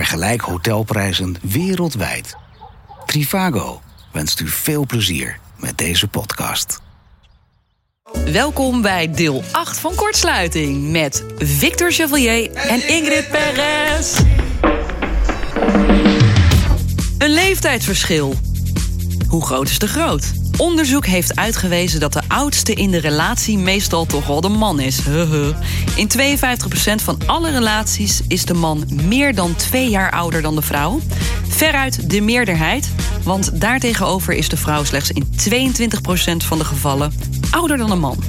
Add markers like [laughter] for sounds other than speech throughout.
Vergelijk hotelprijzen wereldwijd. Trivago wenst u veel plezier met deze podcast. Welkom bij deel 8 van Kortsluiting met Victor Chevalier en Ingrid Perez. Een leeftijdsverschil. Hoe groot is de groot? Onderzoek heeft uitgewezen dat de oudste in de relatie meestal toch wel de man is. In 52% van alle relaties is de man meer dan twee jaar ouder dan de vrouw. Veruit de meerderheid, want daartegenover is de vrouw slechts in 22% van de gevallen ouder dan een man.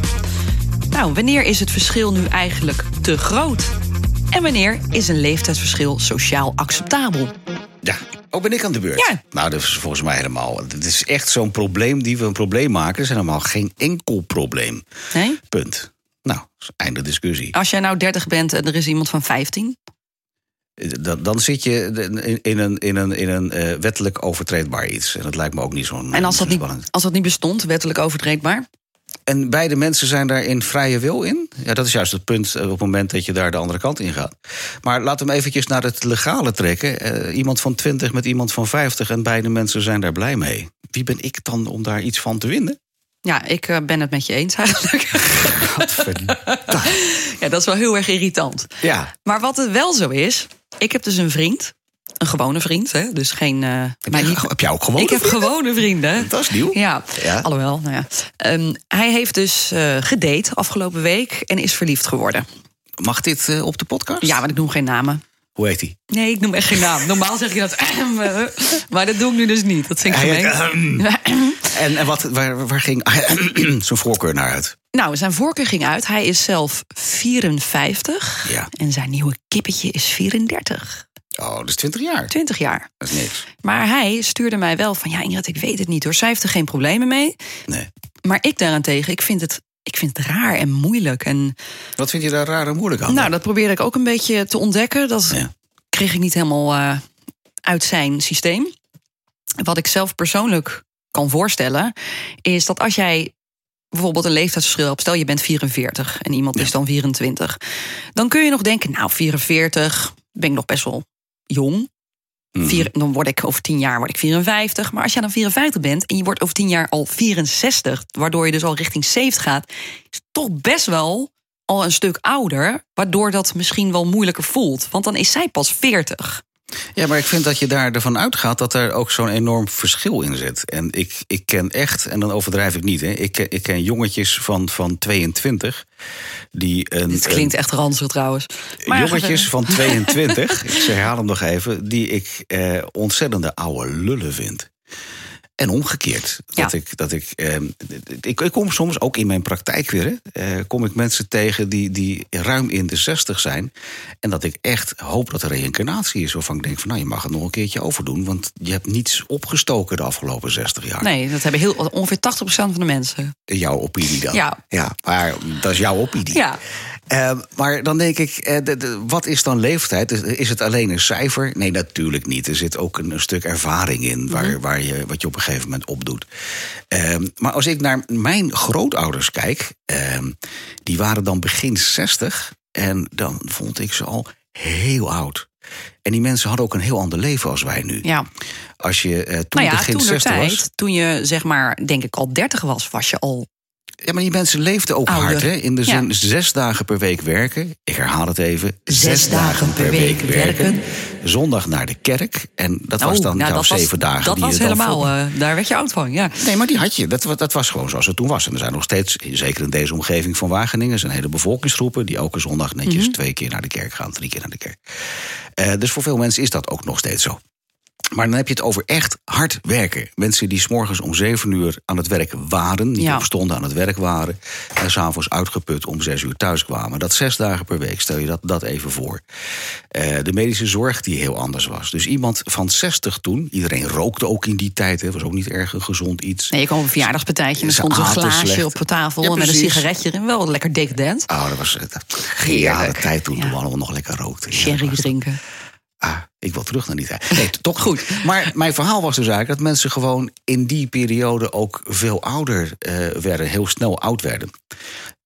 Nou, wanneer is het verschil nu eigenlijk te groot? En wanneer is een leeftijdsverschil sociaal acceptabel? Ook ben ik aan de beurt. Ja. Nou, dat is volgens mij helemaal. Het is echt zo'n probleem die we een probleem maken. Is helemaal geen enkel probleem. Nee? Punt. Nou, einde discussie. Als jij nou 30 bent en er is iemand van 15, Dan, dan zit je in- in een, in een, in een eh, wettelijk overtreedbaar iets. En dat lijkt me ook niet zo'n. en als dat, niet, als dat niet bestond, wettelijk overtreedbaar, En beide mensen zijn daar in vrije wil in. Ja, dat is juist het punt eh, op het moment dat je daar de andere kant in gaat. Maar laten we hem eventjes naar het legale trekken. Eh, iemand van 20 met iemand van 50 en beide mensen zijn daar blij mee. Wie ben ik dan om daar iets van te winnen? ja, ik eh, ben het met je eens eigenlijk. [laughs] Ja, dat is wel heel erg irritant. ja, Maar wat het wel zo is, ik heb dus een vriend, een gewone vriend, hè, dus geen. maar jij, niet- heb jij ook gewoon? ik heb gewone vrienden. [laughs] Dat is nieuw. Ja, Ja. alhoewel, nou ja. Ehm, hij heeft dus eh gedate afgelopen week en is verliefd geworden. Mag dit eh, op de podcast? Ja, maar ik noem geen namen. Hoe heet hij? Nee, ik noem echt geen naam. Normaal zeg je dat. [laughs] eh, maar dat doe ik nu dus niet. Dat vind ik gemeen. [laughs] En, en wat, waar, waar ging [clears throat] zijn voorkeur naar uit? Nou, zijn voorkeur ging uit. Hij is zelf 54. Ja. En zijn nieuwe kippetje is 34. Oh, dat is 20 jaar. 20 jaar. Dat is niks. Maar hij stuurde mij wel van... Ja, Ingrid, ik weet het niet hoor. Zij heeft er geen problemen mee. Nee. Maar ik daarentegen, ik vind het, ik vind het raar en moeilijk. En Wat vind je daar raar en moeilijk aan? nou, dat probeerde ik ook een beetje te ontdekken. Dat Ja. kreeg ik niet helemaal eh, uit zijn systeem. Wat ik zelf persoonlijk kan voorstellen... is dat als jij bijvoorbeeld een leeftijdsverschil hebt... stel je bent 44 en iemand is dan 24... dan kun je nog denken, nou, 44 ben ik nog best wel jong... Mhm. Vier, dan word ik over tien jaar word ik 54. Maar als jij dan 54 bent en je wordt over tien jaar al 64, waardoor je dus al richting 70 gaat, is het toch best wel al een stuk ouder, waardoor dat misschien wel moeilijker voelt. Want dan is zij pas 40. Ja, maar ik vind dat je daar ervan uitgaat dat er ook zo'n enorm verschil in zit. En ik, ik ken echt, en dan overdrijf ik niet, hè, ik, ken- ik ken jongetjes van, van 22 die een. Dit klinkt echt ranzig trouwens. Maar jongetjes van [laughs] 22, ik herhaal hem nog even, die ik eh, ontzettende oude lullen vind. En omgekeerd. Dat Ja. ik, dat ik, eh, ik, ik kom soms ook in mijn praktijk weer. hè, eh, kom ik mensen tegen die, die ruim in de 60 zijn. En dat ik echt hoop dat er reïncarnatie is. Waarvan ik denk van nou, je mag het nog een keertje overdoen. Want je hebt niets opgestoken de afgelopen 60 jaar. Nee, dat hebben heel, ongeveer 80% van de mensen. Jouw opinie dan. Ja. ja. Maar dat is jouw opinie. Ja. Eh, maar dan denk ik, eh, de- de- wat is dan leeftijd? Is, is het alleen een cijfer? Nee, natuurlijk niet. Er zit ook een, een stuk ervaring in waar, Mhm. waar je, wat je op een gegeven moment opdoet. Ehm, maar als ik naar mijn grootouders kijk, ehm, die waren dan begin 60 en dan vond ik ze al heel oud. En die mensen hadden ook een heel ander leven als wij nu. Ja. Als je eh, toen Nou ja, begin toen 60 was. tijd, toen je zeg maar, denk ik al 30 was, was je al Ja, maar die mensen leefden ook Ouder. hard. Hè? In de zin Ja. zes dagen per week werken. Ik herhaal het even. Zes dagen per week werken. Zondag naar de kerk. En dat was Oh, dan nou, was- zeven dagen. Dat die was helemaal, eh, daar werd je oud van, ja. Nee, maar die had je. Dat, dat was gewoon zoals het toen was. En er zijn nog steeds, zeker in deze omgeving van Wageningen... zijn hele bevolkingsgroepen die elke zondag netjes Mhm. twee keer naar de kerk gaan. Drie keer naar de kerk. Eh, dus voor veel mensen is dat ook nog steeds zo. Maar dan heb je het over echt hard werken. Mensen die s'morgens om zeven uur aan het werk waren. Niet Ja. opstonden aan het werk waren. En s'avonds uitgeput om zes uur thuis kwamen. Dat zes dagen per week, stel je dat, dat even voor. Eh, de medische zorg die heel anders was. Dus iemand van 60 toen. Iedereen rookte ook in die tijd. Het was ook niet erg een gezond iets. Nee, je kwam op een verjaardagspartijtje en er stond aten glaasje slecht. op tafel Ja, en met een sigaretje erin. Wel lekker decadent. Oh, dat was een geniale Heerlijk. tijd toen, Ja. toen we allemaal nog lekker rookten. Ja, Sherry drinken. Ik wil terug naar die tijd. Nee, toch goed. Maar mijn verhaal was dus eigenlijk dat mensen gewoon in die periode ook veel ouder uh, werden, heel snel oud werden.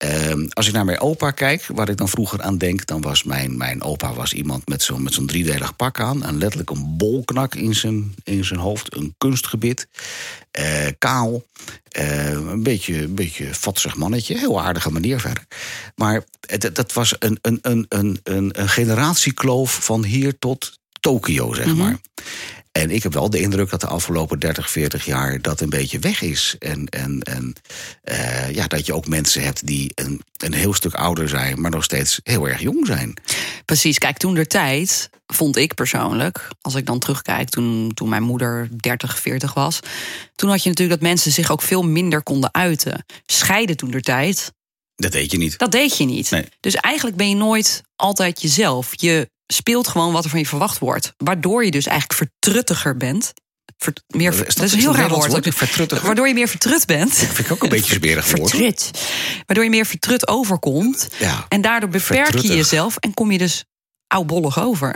Uh, als ik naar mijn opa kijk, waar ik dan vroeger aan denk, dan was mijn, mijn opa was iemand met zo'n zo'n driedelig pak aan. En letterlijk een bolknak in zijn, in zijn hoofd, een kunstgebit. Uh, kaal, uh, een beetje, een beetje vatsig mannetje, heel aardige manier verder. Maar het, dat was een, een, een, een, een generatiekloof van hier tot Tokio, zeg maar. Mm -hmm. En ik heb wel de indruk dat de afgelopen 30, 40 jaar dat een beetje weg is. En, en, en uh, ja, dat je ook mensen hebt die een, een heel stuk ouder zijn, maar nog steeds heel erg jong zijn. Precies, kijk, toen de tijd vond ik persoonlijk, als ik dan terugkijk, toen, toen mijn moeder 30, 40 was, toen had je natuurlijk dat mensen zich ook veel minder konden uiten. Scheiden toen de tijd. Dat deed je niet. Dat deed je niet. Nee. Dus eigenlijk ben je nooit altijd jezelf. Je speelt gewoon wat er van je verwacht wordt. Waardoor je dus eigenlijk vertruttiger bent. Ver, meer, is dat, dat is een heel raar woord. Waardoor je meer vertrut bent. Dat vind ik ook een beetje smerig woord. Vertrut. Waardoor je meer vertrut overkomt. Ja, en daardoor beperk je jezelf en kom je dus oudbollig over.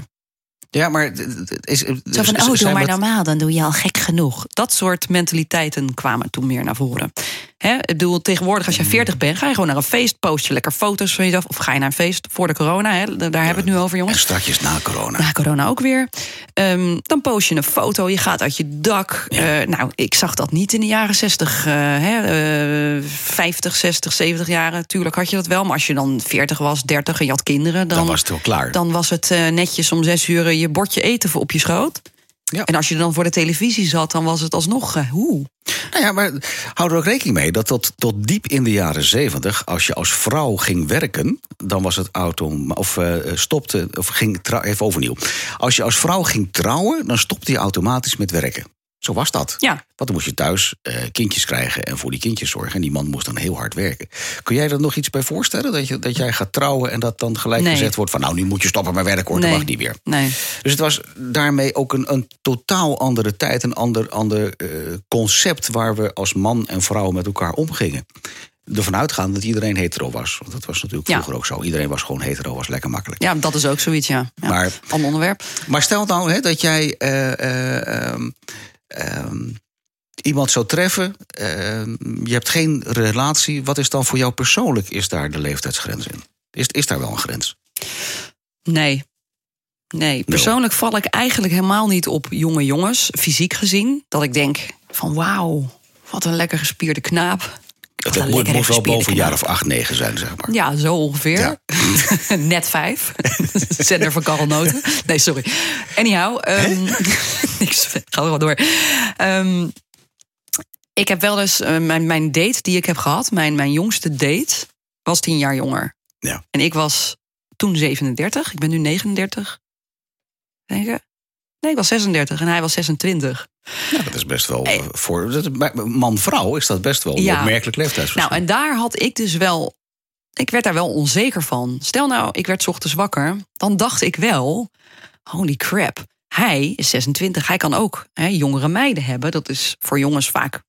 Ja, maar is, Zo van, oh, doe maar normaal, dan doe je al gek genoeg. Dat soort mentaliteiten kwamen toen meer naar voren. Hè, ik bedoel, tegenwoordig als je 40 bent, ga je gewoon naar een feest, post je lekker foto's van jezelf. Of ga je naar een feest voor de corona, hè, daar hebben we het nu over, jongens. En strakjes na corona. Na corona ook weer. Um, dan post je een foto, je gaat uit je dak. Ja. Uh, nou, ik zag dat niet in de jaren 60, uh, hè, uh, 50, 60, 70 jaren. Tuurlijk had je dat wel, maar als je dan 40 was, 30 en je had kinderen, dan, dan was het wel klaar. Dan was het uh, netjes om zes uur je bordje eten voor op je schoot. Ja. En als je dan voor de televisie zat, dan was het alsnog uh, hoe. Nou ja, maar hou er ook rekening mee dat tot, tot diep in de jaren zeventig, als je als vrouw ging werken, dan was het auto of uh, stopte of ging trouw, even overnieuw. Als je als vrouw ging trouwen, dan stopte je automatisch met werken. Zo was dat. Ja. Want dan moest je thuis uh, kindjes krijgen en voor die kindjes zorgen. En die man moest dan heel hard werken. Kun jij er nog iets bij voorstellen? Dat, je, dat jij gaat trouwen en dat dan gelijk nee. gezegd wordt van... nou, nu moet je stoppen met werken hoor, nee. dat mag niet meer. Nee. Dus het was daarmee ook een, een totaal andere tijd... een ander, ander uh, concept waar we als man en vrouw met elkaar omgingen ervan uitgaan dat iedereen hetero was. Want dat was natuurlijk vroeger ja. ook zo. Iedereen was gewoon hetero, was lekker makkelijk. Ja, dat is ook zoiets, ja. ja. Maar, Ander onderwerp. Maar stel nou hè, dat jij... Uh, um, um, iemand zou treffen, uh, je hebt geen relatie, wat is dan voor jou persoonlijk, is daar de leeftijdsgrens in? Is, is daar wel een grens? Nee. Nee, persoonlijk val ik eigenlijk helemaal niet op jonge jongens, fysiek gezien. Dat ik denk van wauw, wat een lekker gespierde knaap. Het moet, moet wel boven een jaar of acht, negen zijn, zeg maar. Ja, zo ongeveer. Ja. [laughs] Net vijf. [laughs] Zender van Karel Noten. Nee, sorry. Anyhow, um, [laughs] ik ga er wel door. Um, ik heb wel eens uh, mijn, mijn date die ik heb gehad, mijn, mijn jongste date, was tien jaar jonger. Ja. En ik was toen 37, ik ben nu 39. Denk je? Nee, ik was 36 en hij was 26. Ja, dat is best wel hey. voor man-vrouw is dat best wel een ja. opmerkelijk leeftijdsverschil. Nou, en daar had ik dus wel. Ik werd daar wel onzeker van. Stel nou, ik werd ochtends wakker, dan dacht ik wel: holy crap. Hij is 26, hij kan ook hè, jongere meiden hebben. Dat is voor jongens vaak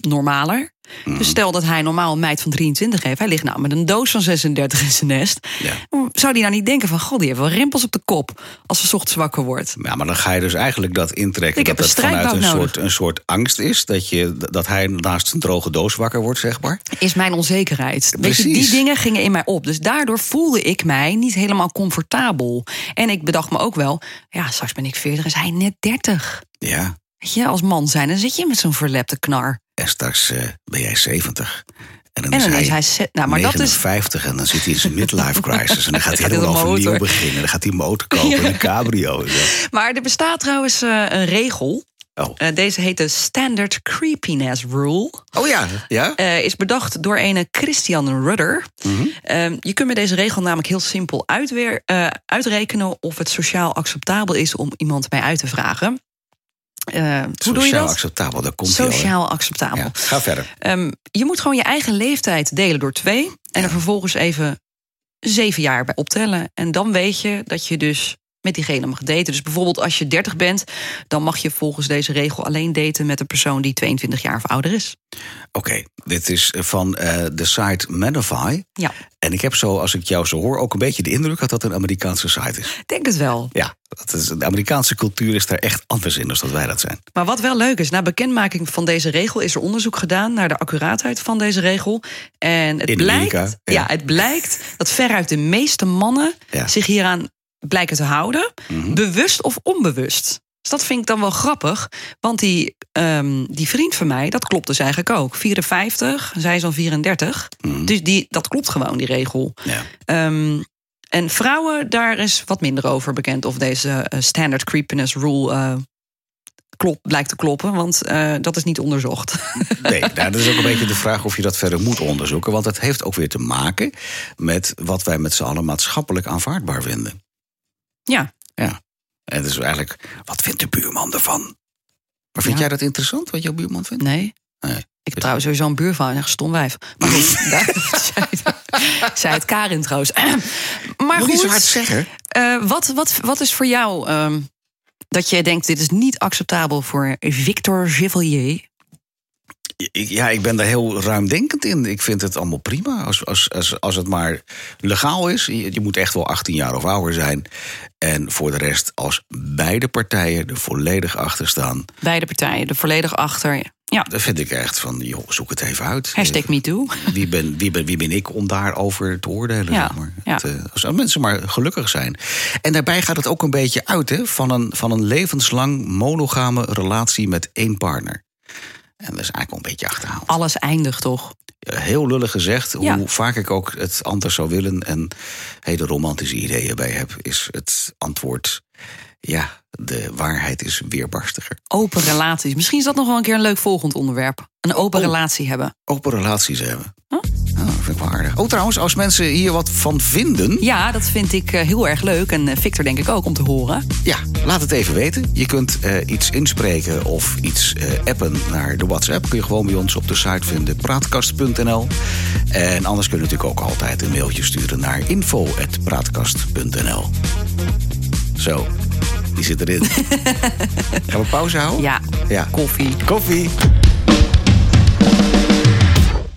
normaler. Mm. Dus stel dat hij normaal een meid van 23 heeft. Hij ligt nou met een doos van 36 in zijn nest. Ja. Zou die nou niet denken van... god, die heeft wel rimpels op de kop als ze ochtends wakker wordt. Ja, maar dan ga je dus eigenlijk dat intrekken... Ik dat het een vanuit een nodig. soort, een soort angst is. Dat, je, dat hij naast een droge doos wakker wordt, zeg maar. Is mijn onzekerheid. Weet je, die dingen gingen in mij op. Dus daardoor voelde ik mij niet helemaal comfortabel. En ik bedacht me ook wel... ja, straks ben ik 40 en hij net 30. Ja. Weet je, als man zijn, dan zit je met zo'n verlepte knar. En straks uh, ben jij 70. En dan, en dan is hij, is hij nou, maar 59 dat is... en dan zit hij in zijn midlife crisis. En dan gaat [laughs] hij helemaal overnieuw beginnen. Dan gaat hij een motor [laughs] kopen ja. en een cabrio. En. Maar er bestaat trouwens uh, een regel. Oh. Uh, deze heet de Standard Creepiness Rule. Oh ja, ja? Uh, is bedacht door een Christian Rudder. Mm -hmm. uh, je kunt met deze regel namelijk heel simpel uitrekenen... of het sociaal acceptabel is om iemand bij uit te vragen. Uh, hoe doe je dat? acceptabel, dat komt Sociaal al, acceptabel. Ja, ga verder. Um, je moet gewoon je eigen leeftijd delen door twee. En ja. er vervolgens even zeven jaar bij optellen. En dan weet je dat je dus met diegene mag daten. Dus bijvoorbeeld als je 30 bent, dan mag je volgens deze regel alleen daten met een persoon die 22 jaar of ouder is. Oké, dit is van uh, de site Manify. Ja. En ik heb zo, als ik jou zo hoor, ook een beetje de indruk dat dat een Amerikaanse site is. Denk het wel. Ja, dat is, de Amerikaanse cultuur is daar echt anders in dan dat wij dat zijn. Maar wat wel leuk is, na bekendmaking van deze regel is er onderzoek gedaan naar de accuraatheid van deze regel. En het, In blijkt, Amerika, ja. ja. het blijkt dat veruit de meeste mannen Ja. zich hieraan blijken te houden, Mhm. bewust of onbewust. Dus dat vind ik dan wel grappig. Want die, ehm, die vriend van mij, dat klopt dus eigenlijk ook. 54, zij is al 34. Mhm. Dus die, dat klopt gewoon, die regel. Ja. Ehm, en vrouwen, daar is wat minder over bekend of deze eh, standard creepiness rule eh, klopt, blijkt te kloppen. Want eh, dat is niet onderzocht. [laughs] Nee, nou, dat is ook een beetje de vraag of je dat verder moet onderzoeken. Want het heeft ook weer te maken met wat wij met z'n allen maatschappelijk aanvaardbaar vinden. Ja, Ja. En is eigenlijk, wat vindt de buurman ervan? Maar vind Ja. jij dat interessant, wat jouw buurman vindt? nee. Nee. Ik heb trouwens sowieso een buurvrouw, echt stom wijf. Maar goed, [laughs] daar zei het, Karin trouwens. [clears throat] Maar Moet niet zo goed, hard zeggen. eh, wat, wat, wat is voor jou ehm, dat je denkt... dit is niet acceptabel voor Victor Chevalier? Ik- Ja, ik ben daar heel ruimdenkend in. Ik vind het allemaal prima. Als, als, als, als het maar legaal is. Je, je moet echt wel 18 jaar of ouder zijn. En voor de rest, als beide partijen er volledig achter staan. Beide partijen, er volledig achter. Ja, Dan vind ik echt van, joh, zoek het even uit. hashtag MeToo. Wie ben, wie, ben, wie ben ik om daarover te oordelen? Ja, zeg maar. ja. Het, eh, als mensen maar gelukkig zijn. En daarbij gaat het ook een beetje uit hè, van, een, van een levenslang monogame relatie met één partner. En dat is eigenlijk wel een beetje achterhaald. Alles eindigt toch? Eh, Heel lullig gezegd, Ja. hoe vaak ik ook het anders zou willen en hele romantische ideeën bij heb, is het antwoord: ja, de waarheid is weerbarstiger. Open relaties. Misschien is dat nog wel een keer een leuk volgend onderwerp. Een open Oh. relatie hebben. Open relaties hebben. Huh? Vind ik wel aardig. Oh, trouwens, als mensen hier wat van vinden, Ja, dat vind ik eh, heel erg leuk. En eh, Victor denk ik ook om te horen. Ja, laat het even weten. Je kunt eh, iets inspreken of iets appen naar de WhatsApp. Kun je gewoon bij ons op de site vinden, praatkast.nl. En anders kun je natuurlijk ook altijd een mailtje sturen naar info.praatkast.nl. Zo, die zit erin. [laughs] Gaan we pauze houden? Ja, Ja. koffie. Koffie.